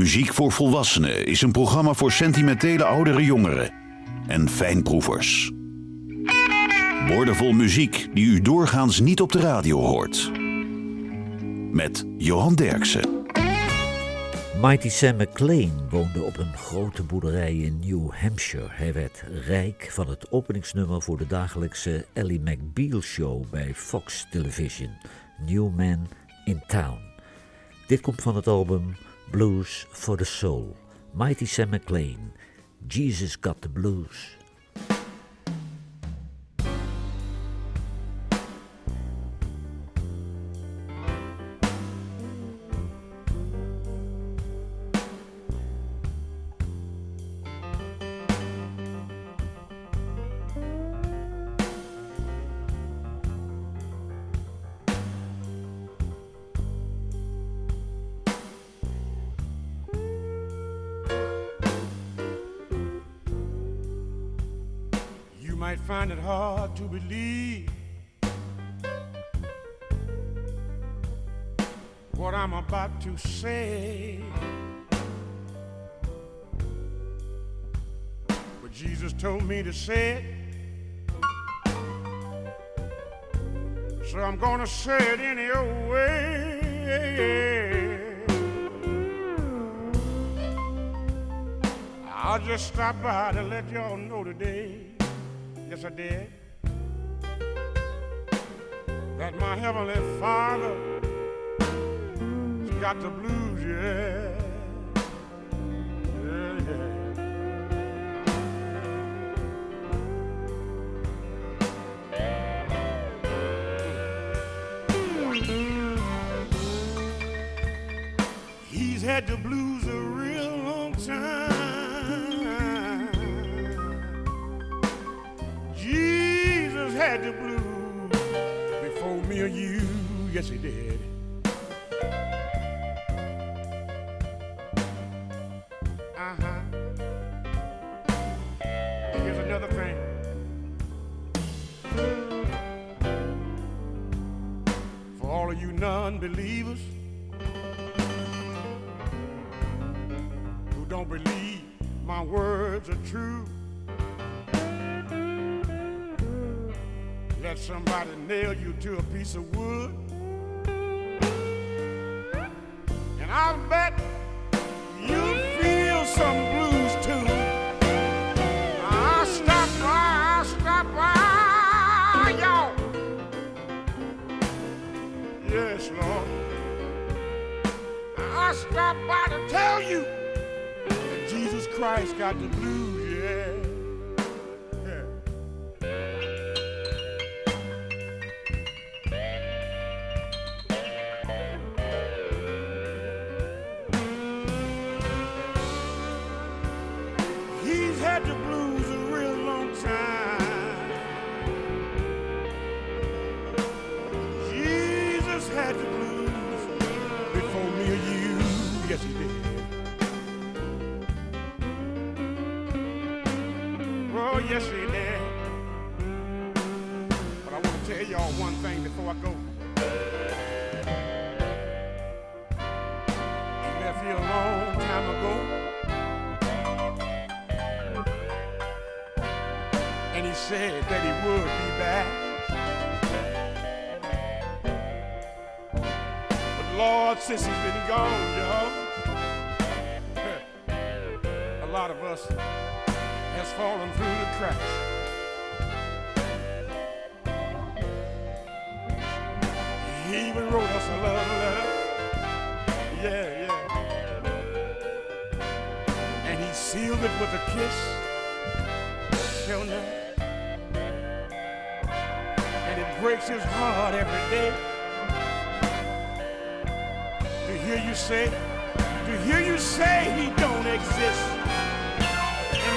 Muziek voor Volwassenen is een programma voor sentimentele oudere jongeren en fijnproevers. Woordenvol muziek die u doorgaans niet op de radio hoort. Met Johan Derksen. Mighty Sam McLean woonde op een grote boerderij in New Hampshire. Hij werd rijk van het openingsnummer voor de dagelijkse Ellie McBeal show bij Fox Television, New Man in Town. Dit komt van het album Blues for the Soul. Mighty Sam McClain, Jesus Got the Blues. So I'm gonna say it any old way. I'll just stop by to let y'all know today. Yes I did, that my Heavenly Father has got the blues, yeah, had the blues a real long time. Jesus had the blues before me or you. Yes, he did. Let somebody nail you to a piece of wood. And I'll bet you feel some blues too. I'll by, I'll by, y'all. Yes, Lord. I'll stop by to tell you that Jesus Christ got the blues.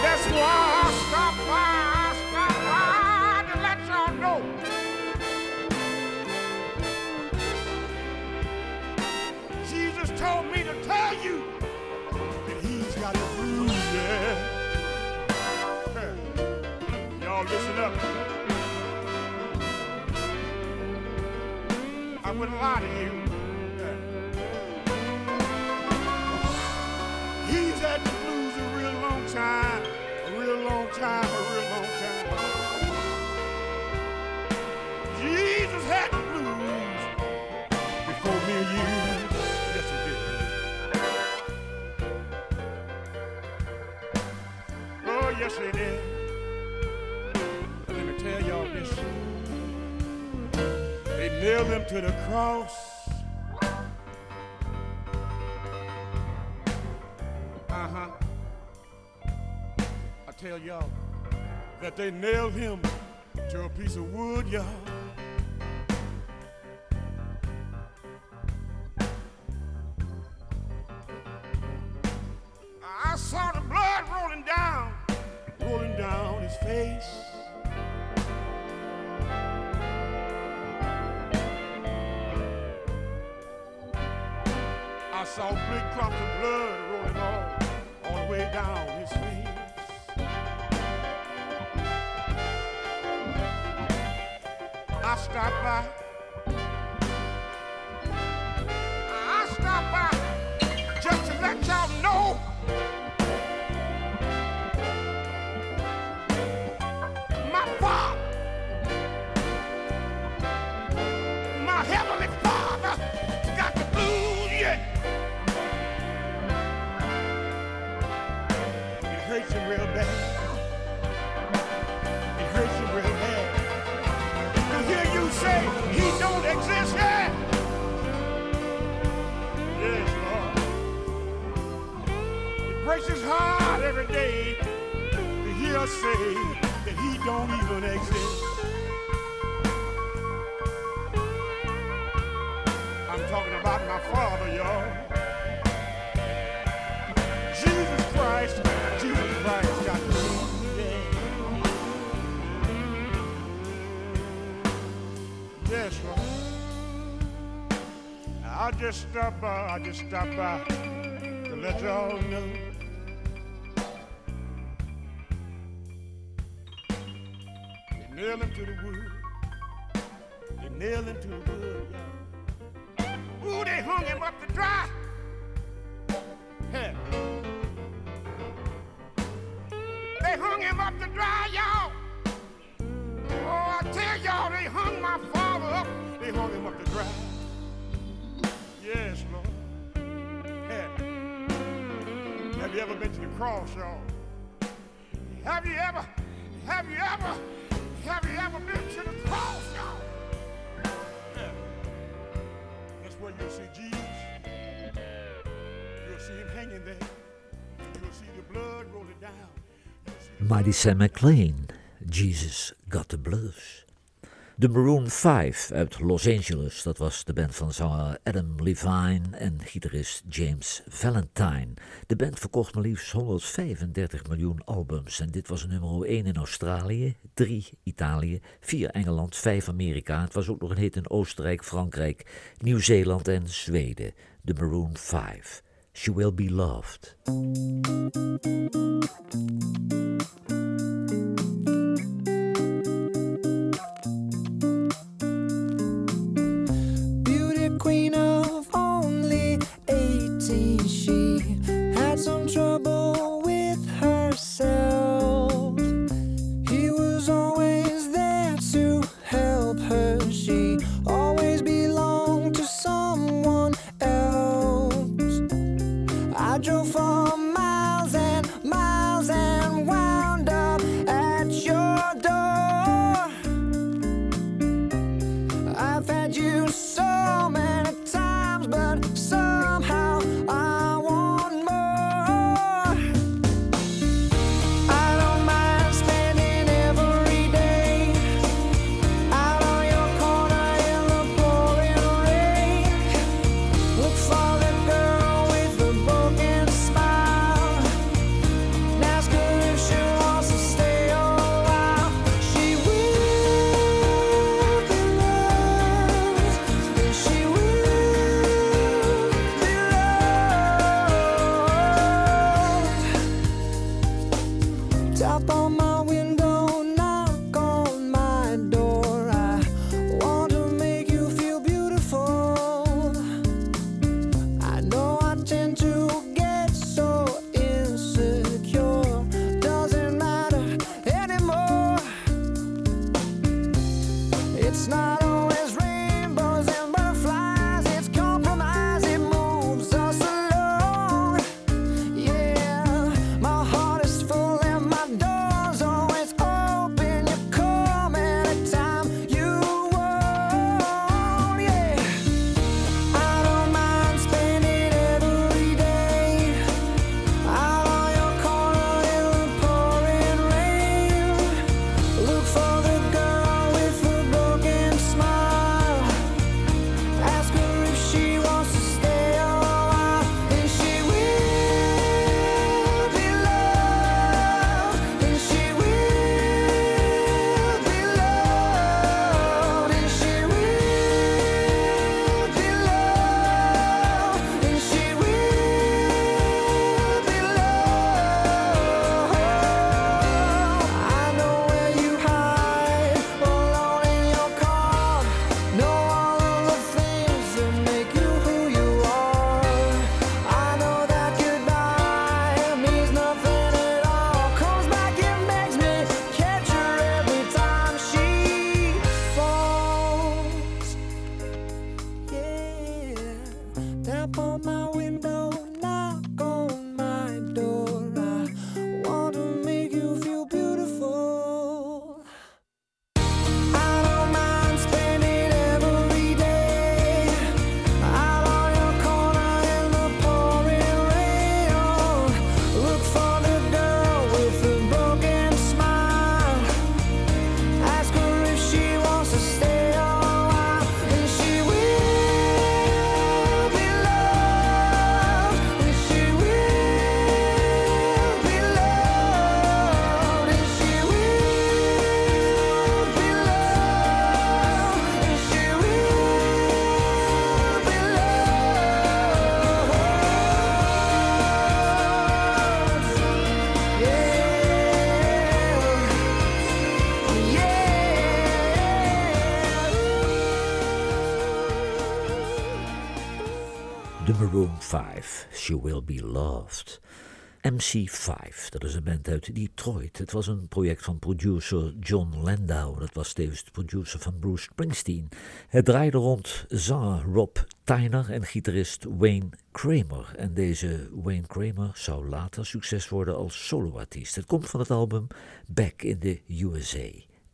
That's why I stop by, I stop by to let y'all know. Jesus told me to tell you that he's got a blues, yeah. Y'all listen up. I wouldn't lie to you. Time, a real long time. Jesus had the blues before me and you. Yes, he did. Oh, yes, he did. Let me tell y'all this. They nailed him to the cross. Y'all that they nailed him to a piece of wood, y'all. I stopped by. I stopped by just to let y'all know. My father, my heavenly father, got the blues. It hurts real bad. It breaks his heart every day to hear us say that he don't even exist. I'm talking about my father, y'all. Jesus Christ, Jesus Christ got the yeah. Yes, Lord. I'll just stop by, I'll just stop by to let y'all know. Nailed him the wood. They nailed him to the wood, y'all. Ooh, they hung him up to dry. Hey. They hung him up to dry, y'all. Oh, I tell y'all, they hung my father up. They hung him up to dry. Yes, Lord. Hey. Have you ever been to the cross, y'all? Have you ever, have you ever, have you ever been to the cross, y'all? Yeah. That's where you'll see Jesus. You'll see him hanging there. You'll see the blood rolling down. Mighty Sam McClain, Jesus Got the Blues. De Maroon 5 uit Los Angeles, dat was de band van zanger Adam Levine en gitarist James Valentine. De band verkocht maar liefst 135 miljoen albums en dit was nummer 1 in Australië, 3 Italië, 4 Engeland, 5 Amerika. Het was ook nog een hit in Oostenrijk, Frankrijk, Nieuw-Zeeland en Zweden. De Maroon 5. She Will Be Loved. Room Five, 5, She Will Be Loved. MC5, dat is een band uit Detroit. Het was een project van producer John Landau. Dat was tevens de producer van Bruce Springsteen. Het draaide rond zanger Rob Tyner en gitarist Wayne Kramer. En deze Wayne Kramer zou later succes worden als soloartiest. Het komt van het album Back in the USA.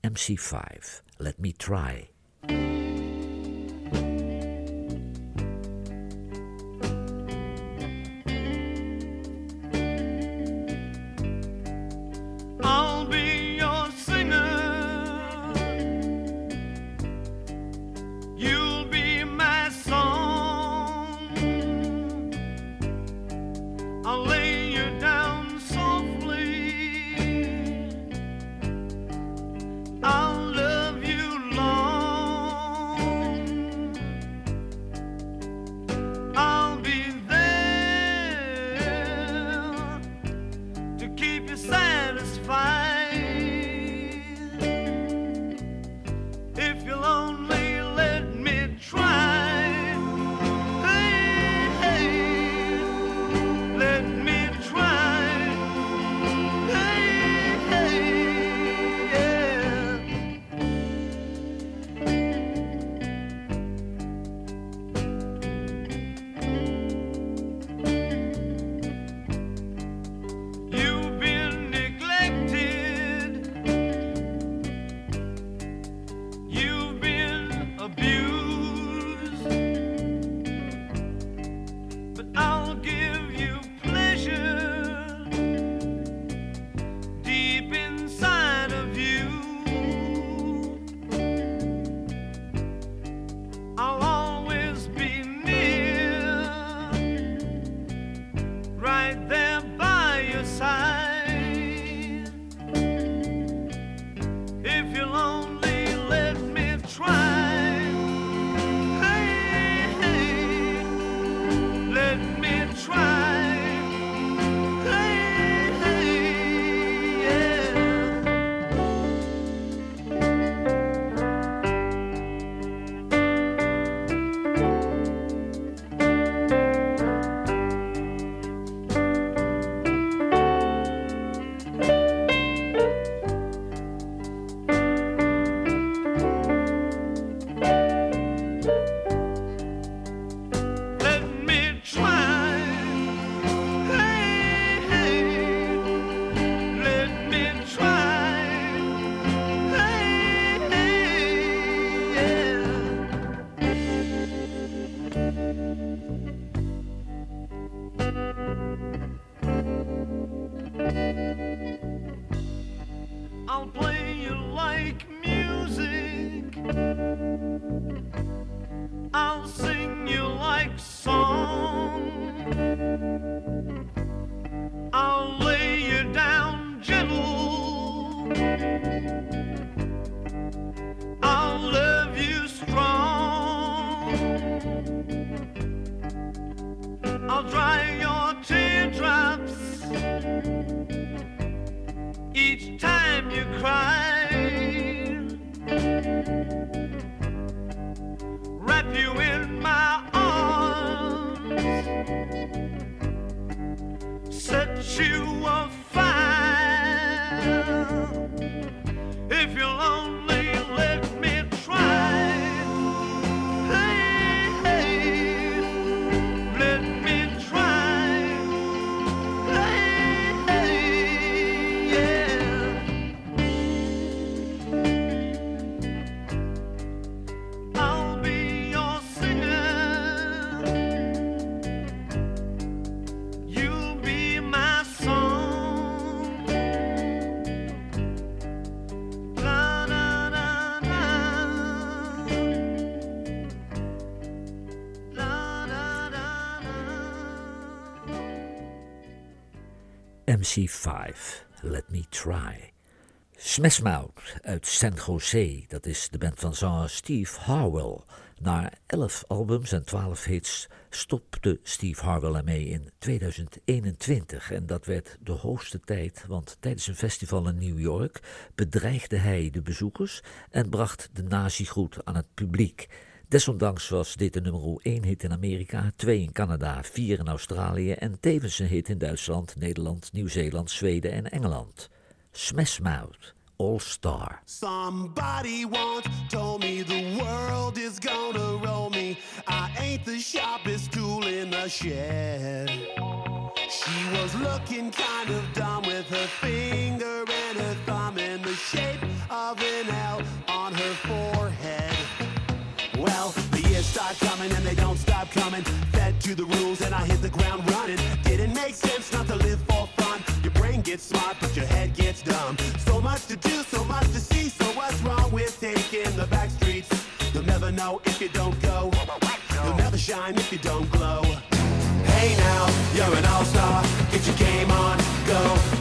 MC5, Let Me Try. MC5, Let Me Try. Smash Mouth uit San Jose, dat is de band van zanger Steve Harwell. Na 11 albums en 12 hits stopte Steve Harwell ermee in 2021. En dat werd de hoogste tijd, want tijdens een festival in New York bedreigde hij de bezoekers en bracht de nazi-groet aan het publiek. Desondanks was dit een nummer 1 hit in Amerika, 2 in Canada, 4 in Australië en tevens een hit in Duitsland, Nederland, Nieuw-Zeeland, Zweden en Engeland. Smash Mouth, All Star. Somebody once told me the world is gonna roll me. I ain't the sharpest tool in the shed. She was looking kind of dumb with her finger and her thumb in the shape of an L years coming and they don't stop coming. Fed to the rules and I hit the ground running. Didn't make sense not to live for fun. Your brain gets smart, but your head gets dumb. So much to do, so much to see. So what's wrong with taking the back streets? You'll never know if you don't go. You'll never shine if you don't glow. Hey now, you're an all-star. Get your game on, go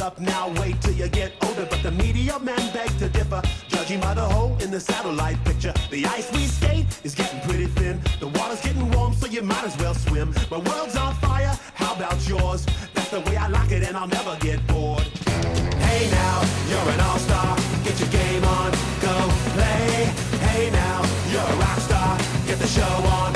Up now, wait till you get older. But the media men beg to differ, judging by the hole in the satellite picture. The ice we skate is getting pretty thin. The water's getting warm, so you might as well swim. My world's on fire, how about yours? That's the way I like it, and I'll never get bored. Hey now, you're an all-star. Get your game on, go play. Hey now, you're a rock star. Get the show on,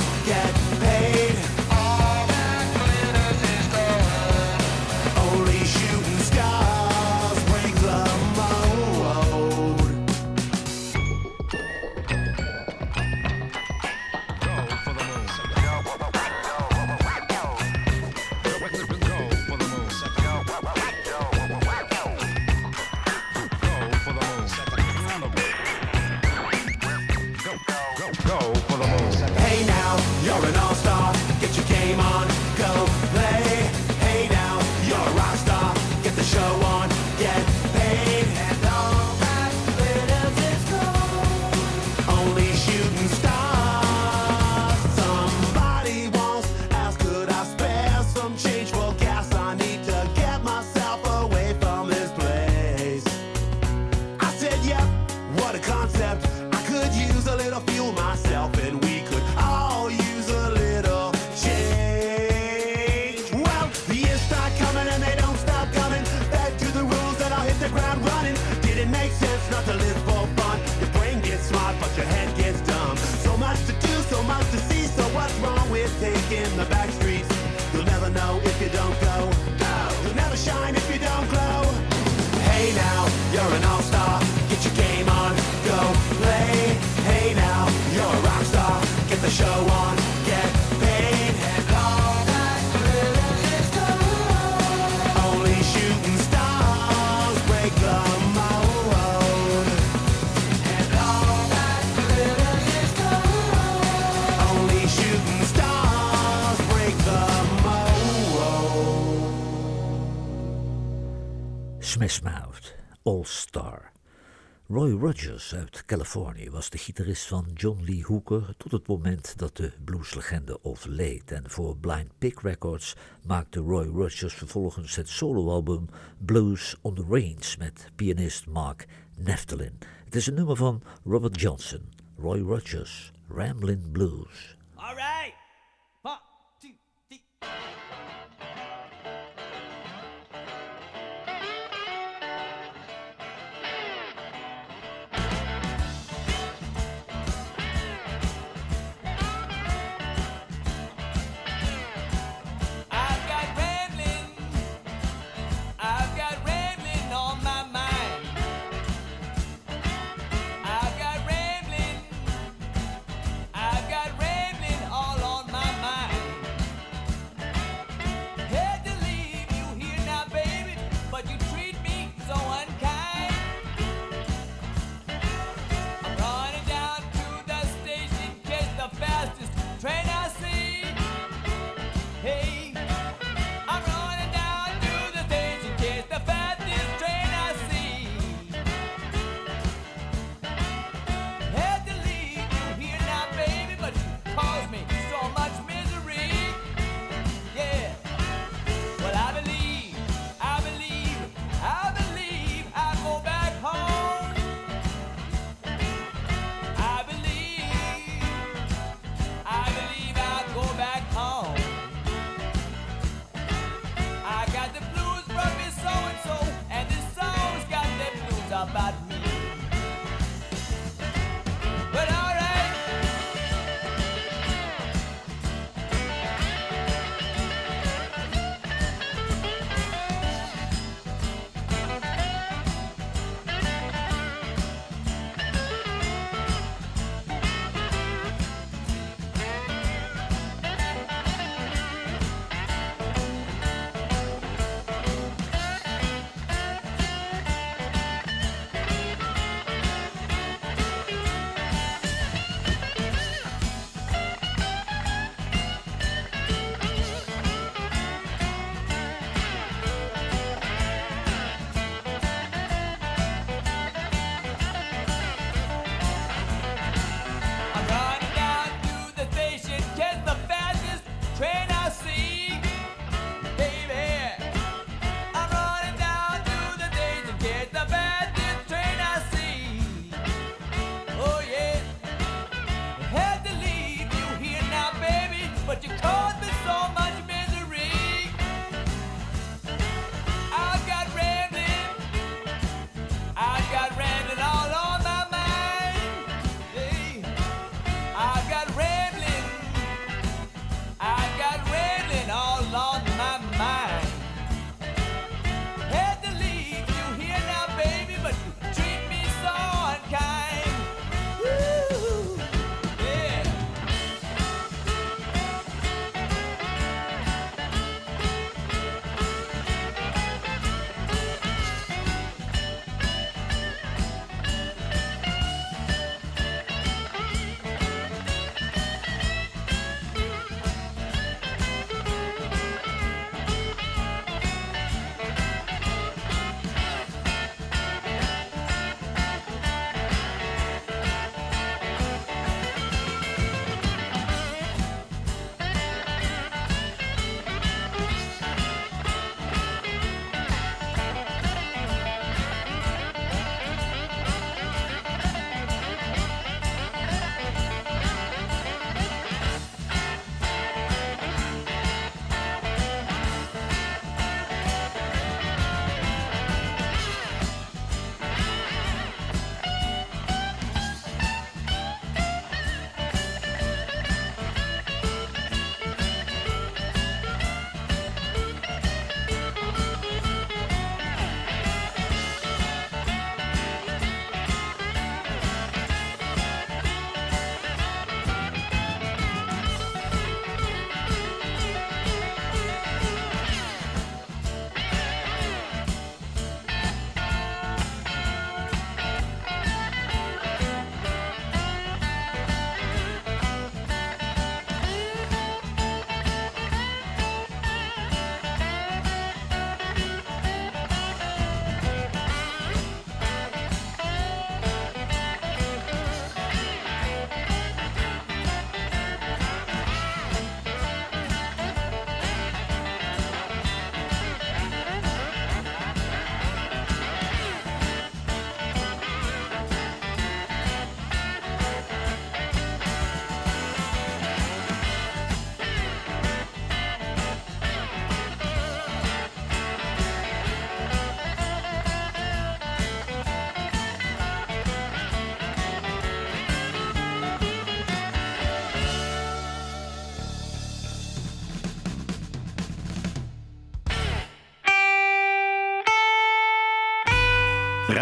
don't go. Roy Rogers uit Californië was de gitarist van John Lee Hooker tot het moment dat de blueslegende overleed. En voor Blind Pig Records maakte Roy Rogers vervolgens het soloalbum Blues on the Range met pianist Mark Neftelin. Het is een nummer van Robert Johnson, Roy Rogers, Ramblin' Blues. All right.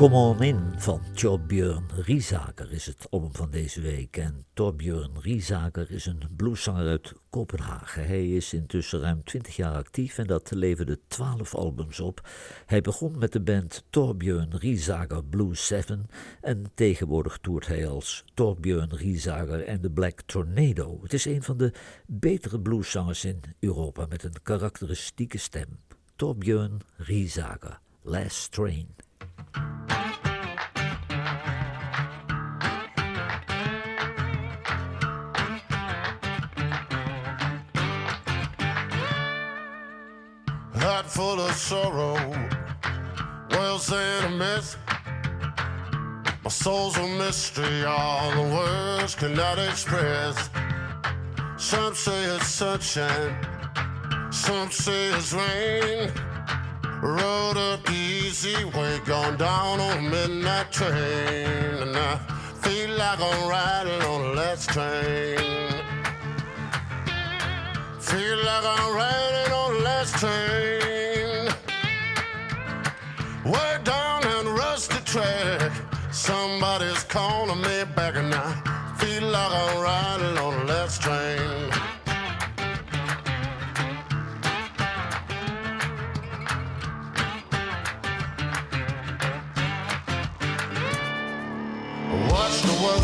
Come On In van Torbjörn Riesaker is het album van deze week. En Torbjörn Riesaker is een blueszanger uit Kopenhagen. Hij is intussen ruim 20 jaar actief en dat leverde 12 albums op. Hij begon met de band Torbjörn Riesager Blues 7 en tegenwoordig toert hij als Torbjörn Riesager en de Black Tornado. Het is een van de betere blueszangers in Europa met een karakteristieke stem. Torbjörn Riesager, Last Train. Heart full of sorrow, world's in a mess. My soul's a mystery, all the words cannot express. Some say it's sunshine, some say it's rain. Rode up the easy way, gone down on a midnight train, and I feel like I'm riding on the last train. Feel like I'm riding on the last train. Way down that rusty track. Somebody's calling me back, and I feel like I'm riding on the last train.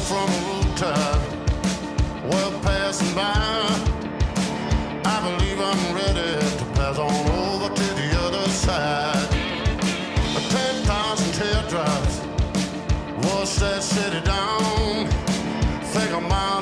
From a rooftop, world passing by. I believe I'm ready to pass on over to the other side. Ten thousand teardrops wash that city down. Think I'm out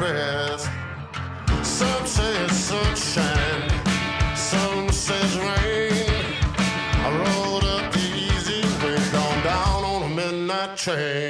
express. Some say it's sunshine, some says rain. I rode up the easy way, gone down on a midnight train,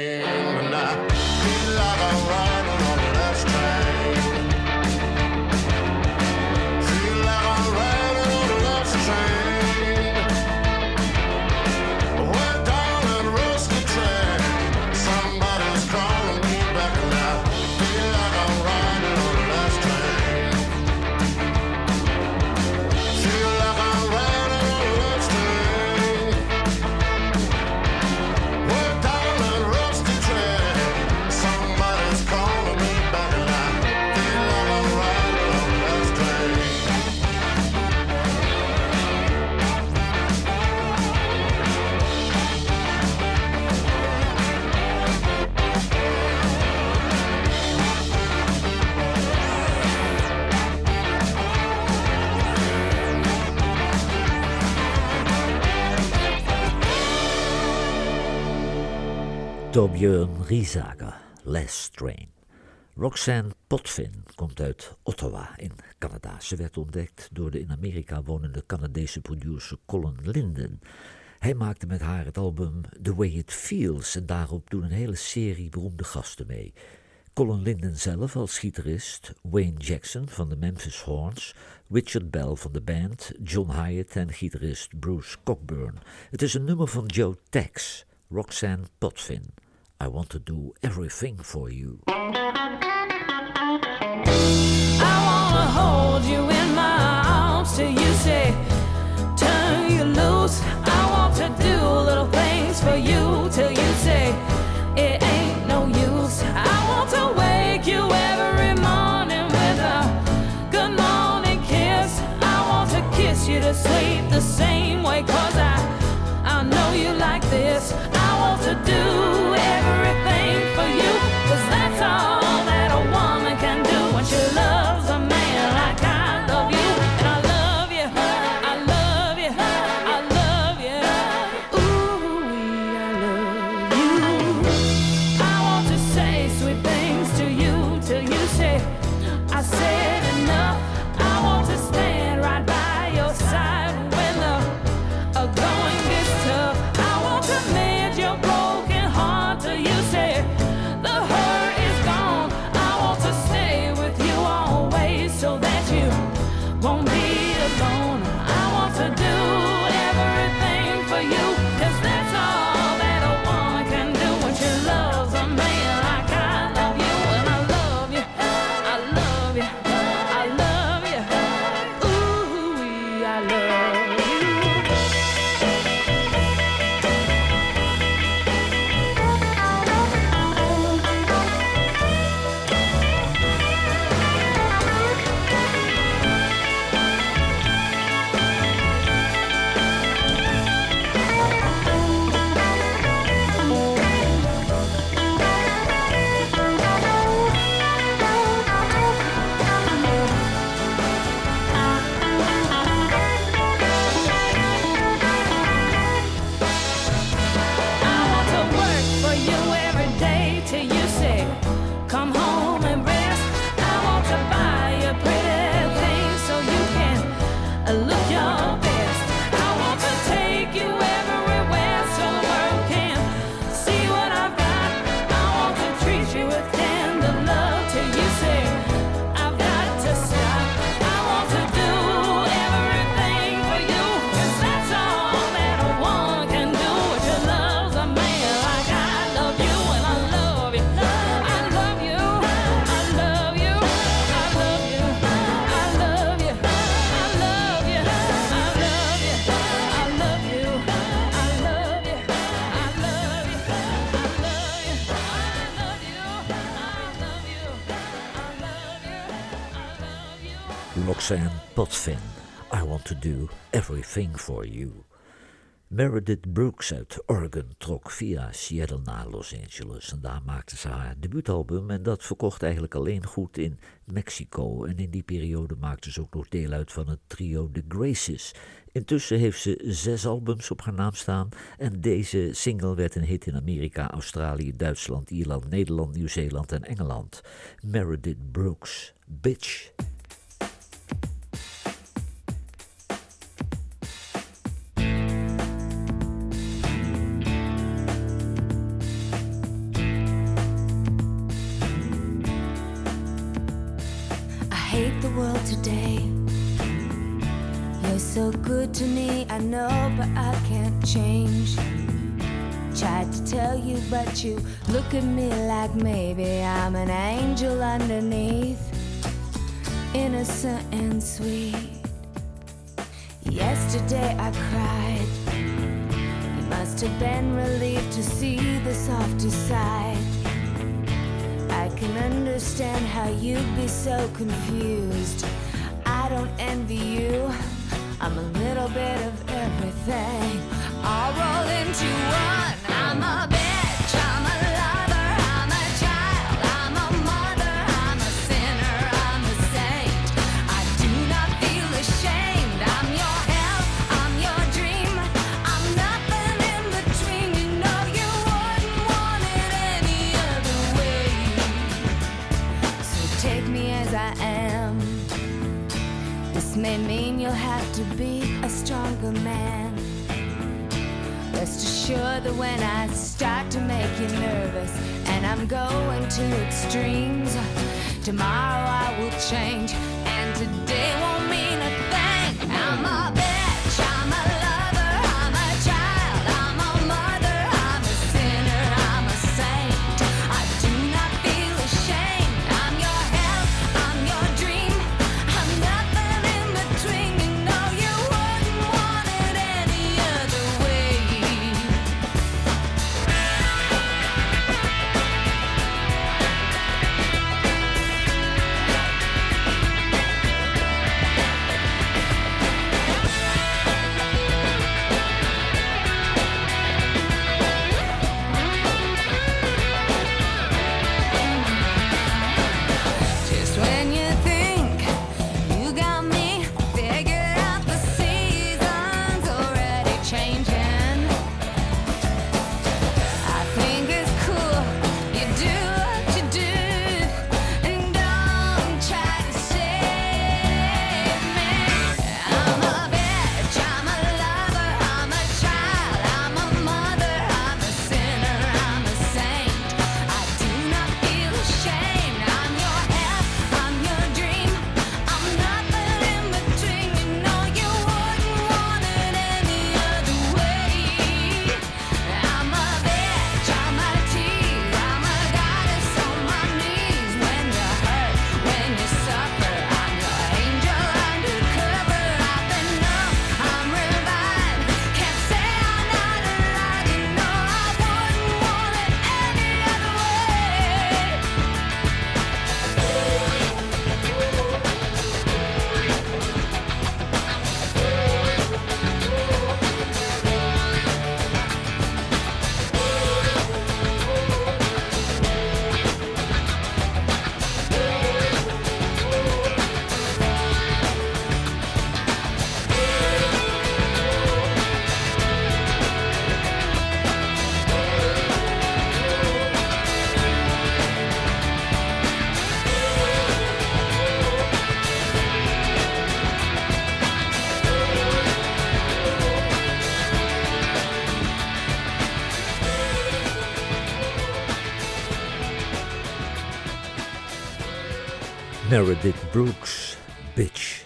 Torbjörn Riesager, Last Train. Roxanne Potvin komt uit Ottawa in Canada. Ze werd ontdekt door de in Amerika wonende Canadese producer Colin Linden. Hij maakte met haar het album The Way It Feels en daarop doen een hele serie beroemde gasten mee. Colin Linden zelf als gitarist, Wayne Jackson van de Memphis Horns, Richard Bell van de band, John Hyatt en gitarist Bruce Cockburn. Het is een nummer van Joe Tex, Roxanne Potvin. I want to do everything for you. I wanna hold you in my arms till you say, turn you loose. I want to do little things for you till you say, it ain't no use. I want to wake you every morning with a good morning kiss. I want to kiss you to sleep the same way, cause I, I know you like this. I want to do everything. Finn, I want to do everything for you. Meredith Brooks uit Oregon trok via Seattle naar Los Angeles en daar maakte ze haar debuutalbum en dat verkocht eigenlijk alleen goed in Mexico en in die periode maakte ze ook nog deel uit van het trio The Graces. Intussen heeft ze zes albums op haar naam staan en deze single werd een hit in Amerika, Australië, Duitsland, Ierland, Nederland, Nieuw-Zeeland en Engeland. Meredith Brooks, Bitch. good to me, I know, but I can't change. Tried to tell you, but you look at me like maybe I'm an angel underneath, innocent and sweet. Yesterday I cried. You must have been relieved to see the softer side. I can understand how you'd be so confused. I don't envy you. I'm a little bit of everything, all rolled into one. I'm a to be a stronger man. Rest assured that when I start to make you nervous and I'm going to extremes, tomorrow I will change and today won't mean a thing. I'm a bitch, I'm a Meredith Brooks, Bitch.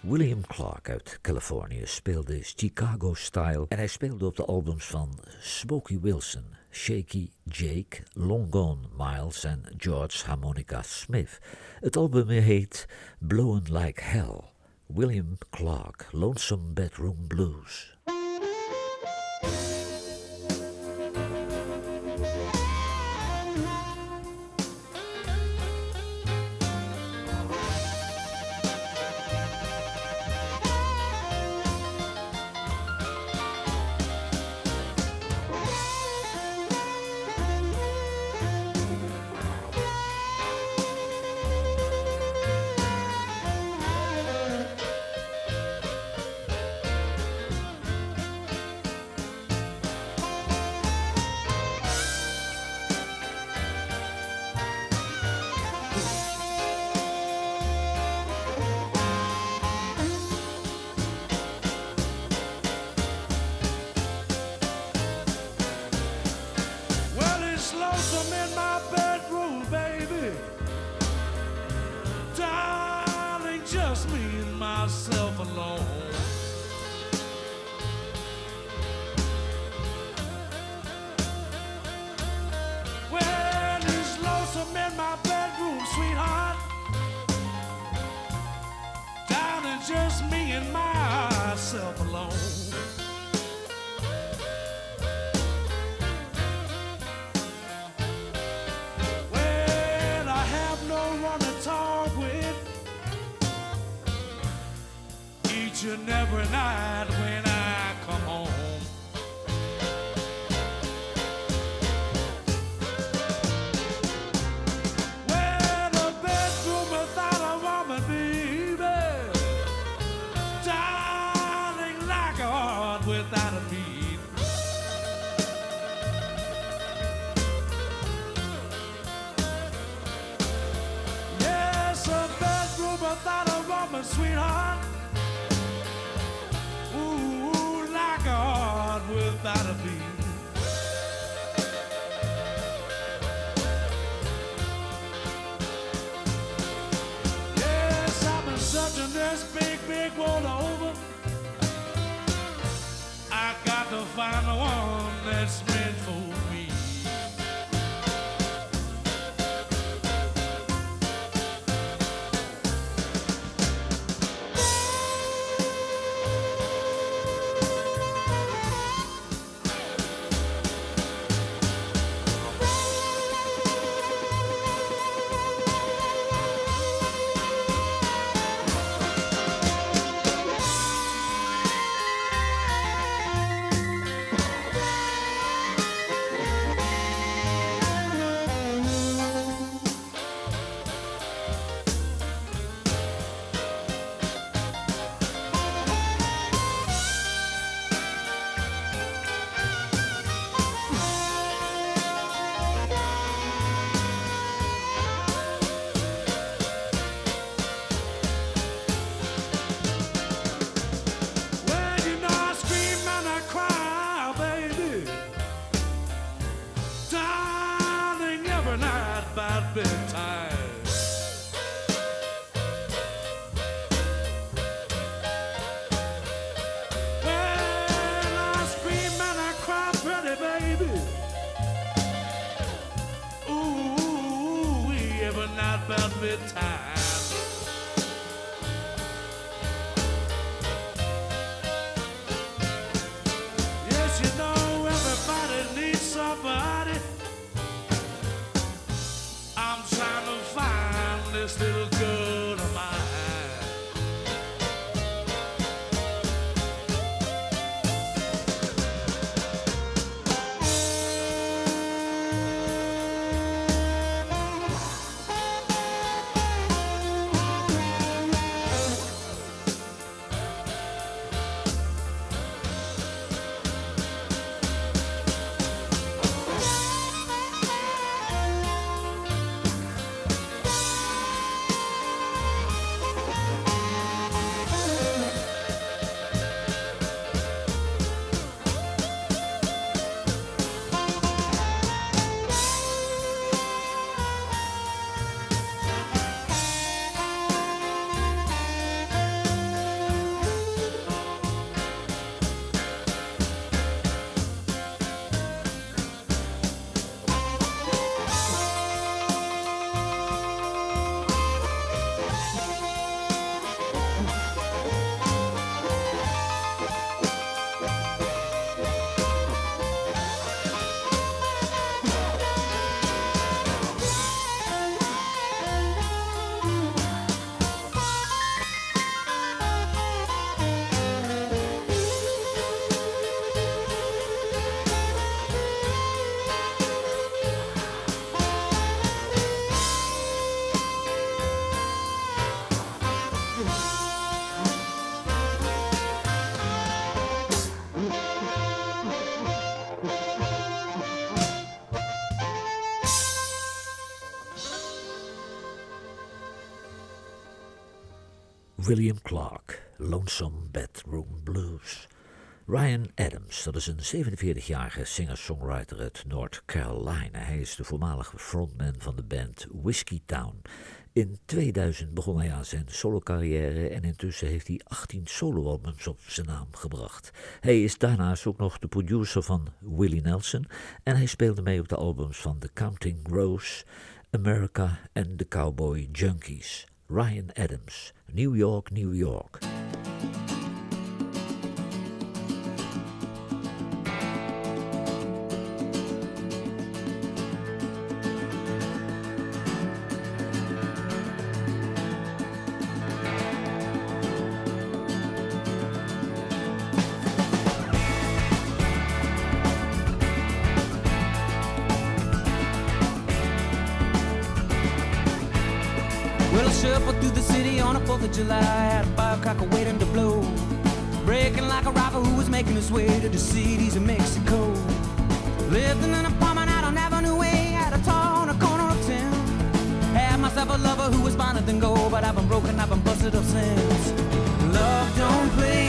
William Clark uit Californië speelde Chicago Style en hij speelde op de albums van Smokey Wilson, Shaky Jake, Long Gone Miles en George Harmonica Smith. Het album heet Blowin' Like Hell. William Clark, Lonesome Bedroom Blues. You're never night find the one. William Clark, Lonesome Bedroom Blues. Ryan Adams, dat is een 47-jarige singer-songwriter uit North Carolina. Hij is de voormalige frontman van de band Whiskey Town. In 2000 begon hij aan zijn solocarrière en intussen heeft hij 18 soloalbums op zijn naam gebracht. Hij is daarnaast ook nog de producer van Willie Nelson en hij speelde mee op de albums van The Counting Rose, America en The Cowboy Junkies. Ryan Adams, New York, New York. Myself a lover who was finer than gold, but I've been broken, I've been busted up since. Love don't play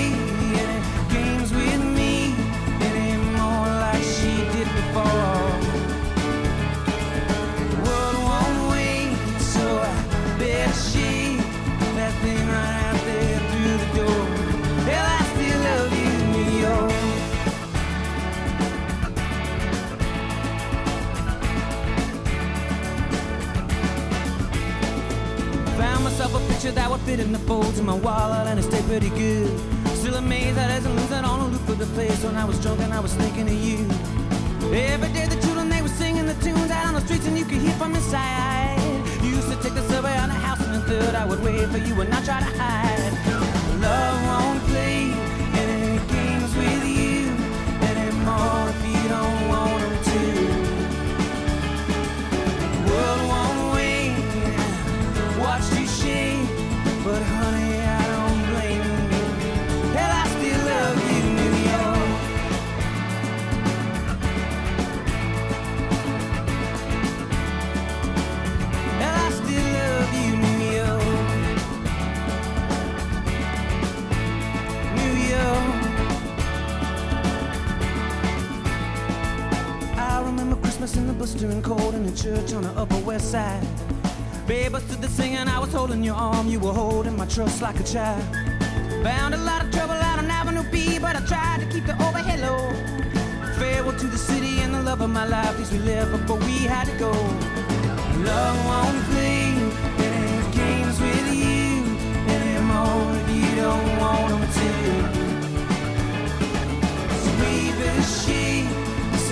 picture that would fit in the folds of my wallet and it stayed pretty good. Still amazed that I lose that on a loop of the place when I was drunk and I was thinking of you. Every day the children they were singing the tunes out on the streets and you could hear from inside. You used to take the subway on the house and the third I would wait for you and not try to hide. darkness in the blistering cold in the church on the Upper West Side. Babe, I stood there singing, I was holding your arm, you were holding my trust like a child. Found a lot of trouble out on Avenue B, but I tried to keep the overhead low. Farewell to the city and the love of my life, these we live, but we had to go. Love won't play any games with you anymore if you don't want them to. Sweet as she.